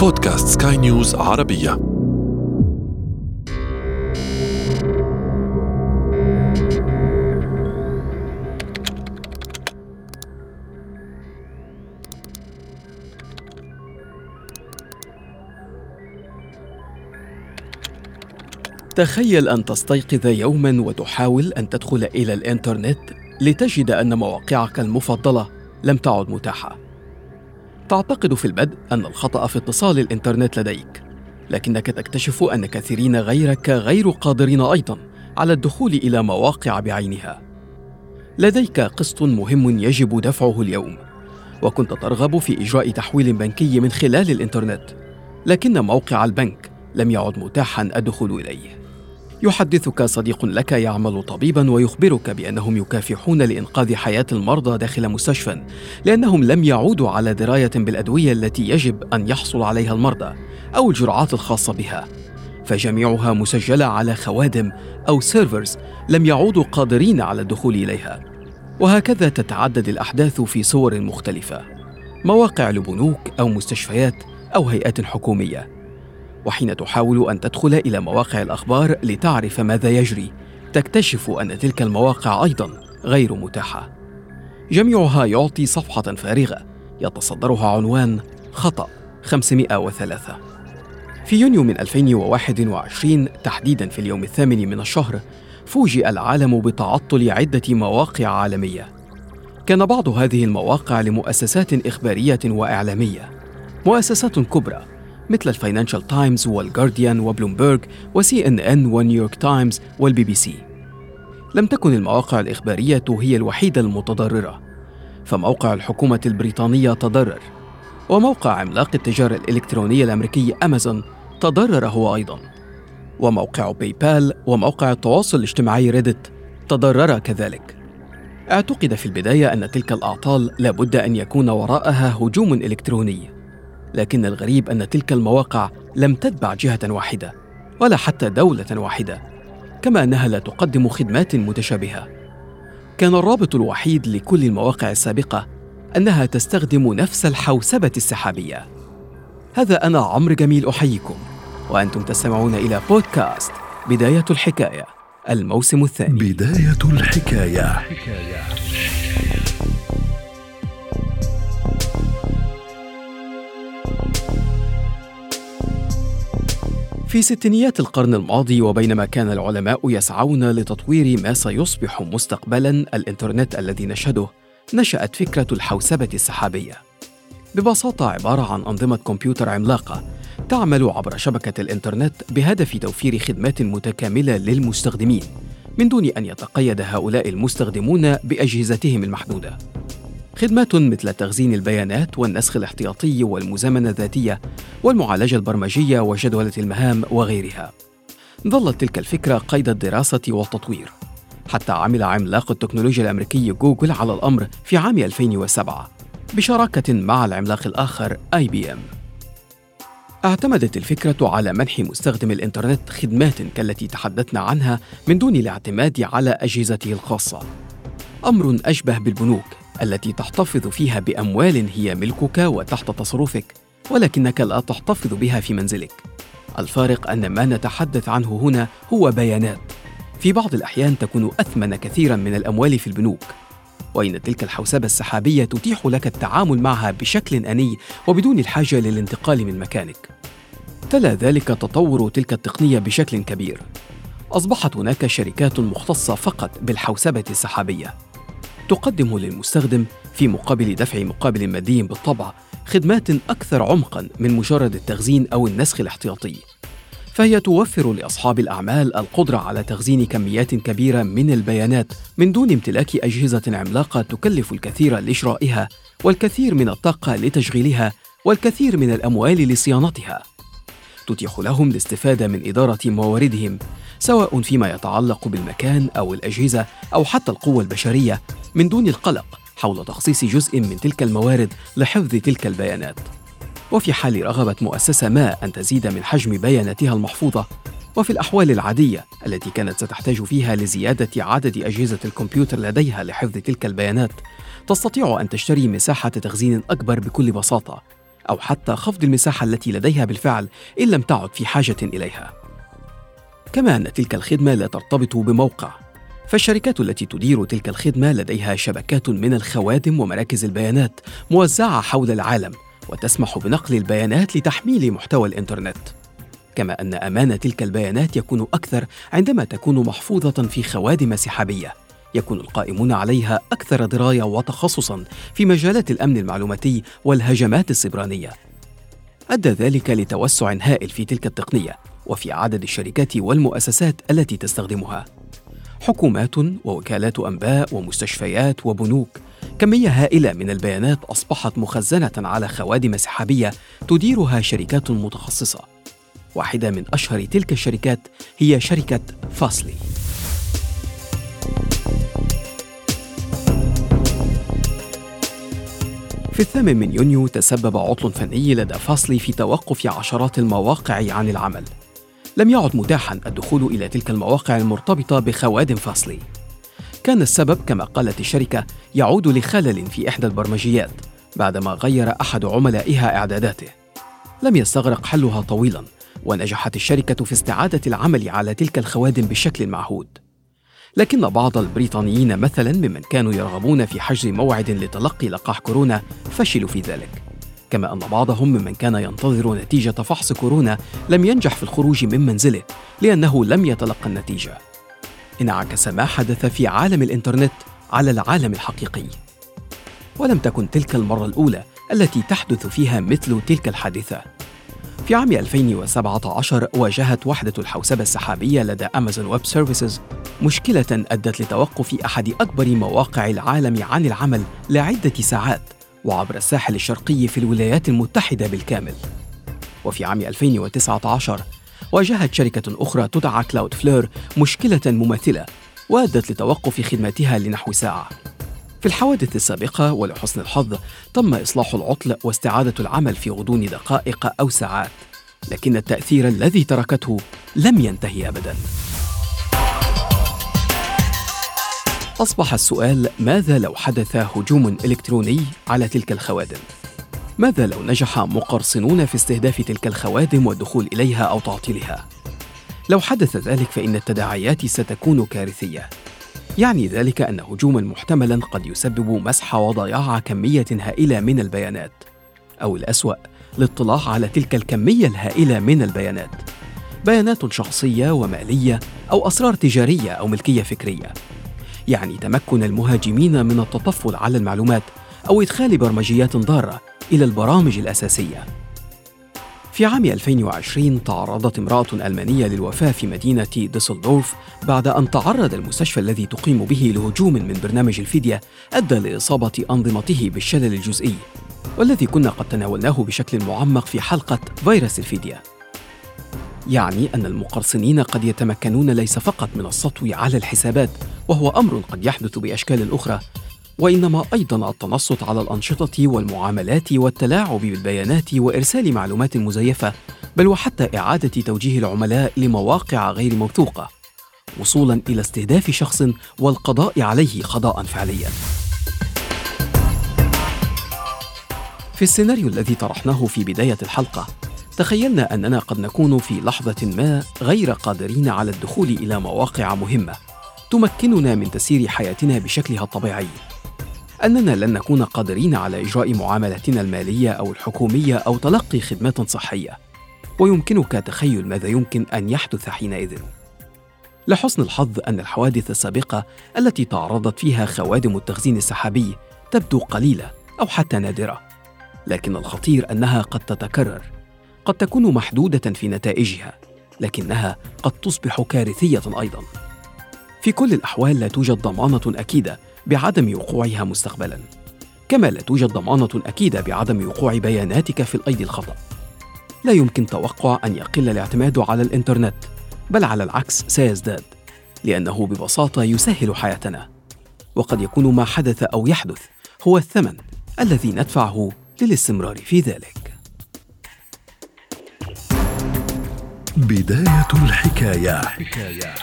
بودكاست سكاي نيوز عربية. تخيل أن تستيقظ يوما وتحاول أن تدخل إلى الإنترنت لتجد أن مواقعك المفضلة لم تعد متاحة. تعتقد في البدء أن الخطأ في اتصال الإنترنت لديك لكنك تكتشف أن كثيرين غيرك غير قادرين أيضا على الدخول إلى مواقع بعينها. لديك قسط مهم يجب دفعه اليوم وكنت ترغب في إجراء تحويل بنكي من خلال الإنترنت لكن موقع البنك لم يعد متاحا الدخول إليه. يحدثك صديق لك يعمل طبيبا ويخبرك بأنهم يكافحون لإنقاذ حياة المرضى داخل مستشفى لأنهم لم يعودوا على دراية بالأدوية التي يجب أن يحصل عليها المرضى أو الجرعات الخاصة بها. فجميعها مسجلة على خوادم أو سيرفرز لم يعودوا قادرين على الدخول إليها. وهكذا تتعدد الأحداث في صور مختلفة مواقع لبنوك أو مستشفيات أو هيئات حكومية. وحين تحاول أن تدخل إلى مواقع الأخبار لتعرف ماذا يجري تكتشف أن تلك المواقع أيضا غير متاحة. جميعها يعطي صفحة فارغة يتصدرها عنوان خطأ 503 في يونيو من 2021 تحديدا في اليوم الثامن من الشهر فوجئ العالم بتعطل عدة مواقع عالمية. كان بعض هذه المواقع لمؤسسات إخبارية وإعلامية. مؤسسات كبرى مثل الفاينانشال تايمز والجارديان وبلومبرج وسي إن إن ونيويورك تايمز والبي بي سي. لم تكن المواقع الإخبارية هي الوحيدة المتضررة فموقع الحكومة البريطانية تضرر وموقع عملاق التجارة الإلكترونية الأمريكي أمازون تضرر هو أيضا وموقع باي بال وموقع التواصل الاجتماعي ريدت تضرر كذلك. اعتقد في البداية أن تلك الأعطال لابد أن يكون وراءها هجوم إلكتروني. لكن الغريب أن تلك المواقع لم تتبع جهة واحدة ولا حتى دولة واحدة كما أنها لا تقدم خدمات متشابهة. كان الرابط الوحيد لكل المواقع السابقة أنها تستخدم نفس الحوسبة السحابية. هذا أنا عمرو جميل أحييكم وأنتم تستمعون إلى بودكاست بداية الحكاية الموسم الثاني. بداية الحكاية. في ستينيات القرن الماضي وبينما كان العلماء يسعون لتطوير ما سيصبح مستقبلا الإنترنت الذي نشهده نشأت فكرة الحوسبة السحابية. ببساطة عبارة عن أنظمة كمبيوتر عملاقة تعمل عبر شبكة الإنترنت بهدف توفير خدمات متكاملة للمستخدمين من دون أن يتقيد هؤلاء المستخدمون بأجهزتهم المحدودة. خدمات مثل تخزين البيانات والنسخ الاحتياطي والمزامنة الذاتية والمعالجة البرمجية وجدولة المهام وغيرها. ظلت تلك الفكرة قيد الدراسة والتطوير حتى عمل عملاق التكنولوجيا الأمريكي جوجل على الأمر في عام 2007 بشراكة مع العملاق الآخر اي بي ام. اعتمدت الفكرة على منح مستخدم الإنترنت خدمات كالتي تحدثنا عنها من دون الاعتماد على أجهزته الخاصة. أمر أشبه بالبنوك التي تحتفظ فيها بأموال هي ملكك وتحت تصرفك ولكنك لا تحتفظ بها في منزلك. الفارق أن ما نتحدث عنه هنا هو بيانات. في بعض الأحيان تكون أثمن كثيرا من الأموال في البنوك. وإن تلك الحوسبة السحابية تتيح لك التعامل معها بشكل أني وبدون الحاجة للانتقال من مكانك. تلا ذلك تطور تلك التقنية بشكل كبير. أصبحت هناك شركات مختصة فقط بالحوسبة السحابية. تقدم للمستخدم في مقابل دفع مقابل مادي بالطبع خدمات أكثر عمقا من مجرد التخزين أو النسخ الاحتياطي. فهي توفر لأصحاب الأعمال القدرة على تخزين كميات كبيرة من البيانات من دون امتلاك أجهزة عملاقة تكلف الكثير لشرائها والكثير من الطاقة لتشغيلها والكثير من الأموال لصيانتها. تتيح لهم الاستفادة من إدارة مواردهم سواء فيما يتعلق بالمكان أو الأجهزة أو حتى القوة البشرية من دون القلق حول تخصيص جزء من تلك الموارد لحفظ تلك البيانات وفي حال رغبة مؤسسة ما أن تزيد من حجم بياناتها المحفوظة وفي الأحوال العادية التي كانت ستحتاج فيها لزيادة عدد أجهزة الكمبيوتر لديها لحفظ تلك البيانات تستطيع أن تشتري مساحة تخزين أكبر بكل بساطة أو حتى خفض المساحة التي لديها بالفعل إن لم تعد في حاجة إليها. كما أن تلك الخدمة لا ترتبط بموقع، فالشركات التي تدير تلك الخدمة لديها شبكات من الخوادم ومراكز البيانات موزعة حول العالم وتسمح بنقل البيانات لتحميل محتوى الإنترنت. كما أن أمان تلك البيانات يكون أكثر عندما تكون محفوظة في خوادم سحابية. يكون القائمون عليها أكثر دراية وتخصصا في مجالات الأمن المعلوماتي والهجمات السبرانية. أدى ذلك لتوسع هائل في تلك التقنية وفي عدد الشركات والمؤسسات التي تستخدمها. حكومات ووكالات أنباء ومستشفيات وبنوك. كمية هائلة من البيانات أصبحت مخزنة على خوادم سحابية تديرها شركات متخصصة. واحدة من أشهر تلك الشركات هي شركة فاسلي في الثامن من يونيو تسبب عطل فني لدى فاصلي في توقف عشرات المواقع عن العمل. لم يعد متاحا الدخول إلى تلك المواقع المرتبطة بخوادم فاصلي. كان السبب كما قالت الشركة يعود لخلل في إحدى البرمجيات بعدما غير أحد عملائها إعداداته. لم يستغرق حلها طويلا ونجحت الشركة في استعادة العمل على تلك الخوادم بالشكل المعهود لكن بعض البريطانيين مثلا ممن كانوا يرغبون في حجز موعد لتلقي لقاح كورونا فشلوا في ذلك. كما أن بعضهم ممن كان ينتظر نتيجة فحص كورونا لم ينجح في الخروج من منزله لأنه لم يتلقى النتيجة. انعكس ما حدث في عالم الإنترنت على العالم الحقيقي. ولم تكن تلك المرة الأولى التي تحدث فيها مثل تلك الحادثة. في عام 2017 واجهت وحدة الحوسبة السحابية لدى أمازون ويب سيرفيسز مشكلة أدت لتوقف أحد أكبر مواقع العالم عن العمل لعدة ساعات. وعبر الساحل الشرقي في الولايات المتحدة بالكامل. وفي عام 2019 واجهت شركة أخرى تدعى كلاود فلير مشكلة مماثلة وأدت لتوقف خدماتها لنحو ساعة. في الحوادث السابقة ولحسن الحظ تم إصلاح العطل واستعادة العمل في غضون دقائق أو ساعات لكن التأثير الذي تركته لم ينتهي أبداً أصبح السؤال ماذا لو حدث هجوم إلكتروني على تلك الخوادم؟ ماذا لو نجح مقرصنون في استهداف تلك الخوادم والدخول إليها أو تعطيلها؟ لو حدث ذلك فإن التداعيات ستكون كارثية يعني ذلك أن هجوما محتملا قد يسبب مسح وضياع كمية هائلة من البيانات أو الأسوأ الاطلاع على تلك الكمية الهائلة من البيانات بيانات شخصية ومالية أو أسرار تجارية أو ملكية فكرية يعني تمكن المهاجمين من التطفل على المعلومات أو إدخال برمجيات ضارة إلى البرامج الأساسية. في عام 2020 تعرضت امرأة ألمانية للوفاة في مدينة ديسلدورف بعد أن تعرض المستشفى الذي تقيم به لهجوم من برنامج الفدية أدى لإصابة أنظمته بالشلل الجزئي والذي كنا قد تناولناه بشكل معمق في حلقة فيروس الفدية يعني أن المقرصنين قد يتمكنون ليس فقط من السطو على الحسابات وهو أمر قد يحدث بأشكال أخرى وإنما أيضا التنصت على الأنشطة والمعاملات والتلاعب بالبيانات وإرسال معلومات مزيفة بل وحتى إعادة توجيه العملاء لمواقع غير موثوقة وصولا إلى استهداف شخص والقضاء عليه قضاء فعليا. في السيناريو الذي طرحناه في بداية الحلقة تخيلنا أننا قد نكون في لحظة ما غير قادرين على الدخول إلى مواقع مهمة تمكننا من تسيير حياتنا بشكلها الطبيعي. أننا لن نكون قادرين على إجراء معاملاتنا المالية أو الحكومية أو تلقي خدمات صحية ويمكنك تخيل ماذا يمكن أن يحدث حينئذ. لحسن الحظ أن الحوادث السابقة التي تعرضت فيها خوادم التخزين السحابي تبدو قليلة أو حتى نادرة لكن الخطير أنها قد تتكرر. قد تكون محدودة في نتائجها لكنها قد تصبح كارثية أيضا. في كل الأحوال لا توجد ضمانة أكيدة بعدم وقوعها مستقبلا. كما لا توجد ضمانة أكيدة بعدم وقوع بياناتك في الأيدي الخطأ. لا يمكن توقع أن يقل الاعتماد على الإنترنت بل على العكس سيزداد لأنه ببساطة يسهل حياتنا. وقد يكون ما حدث أو يحدث هو الثمن الذي ندفعه للاستمرار في ذلك. بداية الحكاية, حكاية.